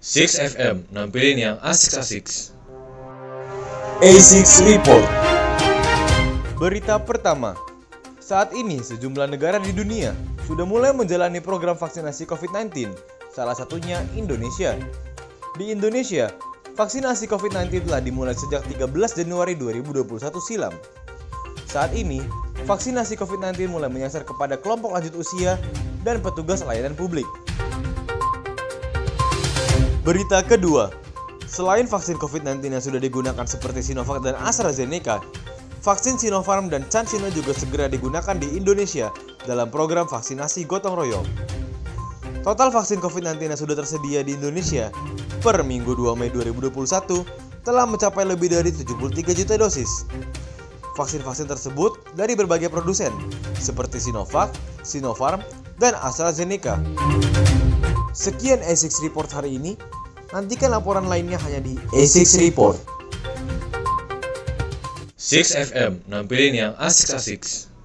6FM nampilin yang asik-asik. A6 Report. Berita pertama, saat ini sejumlah negara di dunia sudah mulai menjalani program vaksinasi COVID-19, salah satunya Indonesia. Di Indonesia, vaksinasi COVID-19 telah dimulai sejak 13 Januari 2021 silam. Saat ini, vaksinasi COVID-19 mulai menyasar kepada kelompok lanjut usia dan petugas layanan publik. Berita kedua, selain vaksin COVID-19 yang sudah digunakan seperti Sinovac dan AstraZeneca, vaksin Sinopharm dan CanSino juga segera digunakan di Indonesia dalam program vaksinasi gotong royong. Total vaksin COVID-19 yang sudah tersedia di Indonesia per Minggu 2 Mei 2021 telah mencapai lebih dari 73 juta dosis. Vaksin-vaksin tersebut dari berbagai produsen seperti Sinovac, Sinopharm, dan AstraZeneca. Sekian A6 Report hari ini. Nantikan laporan lainnya hanya di A6 Report. 6FM nampilin yang asik-asik.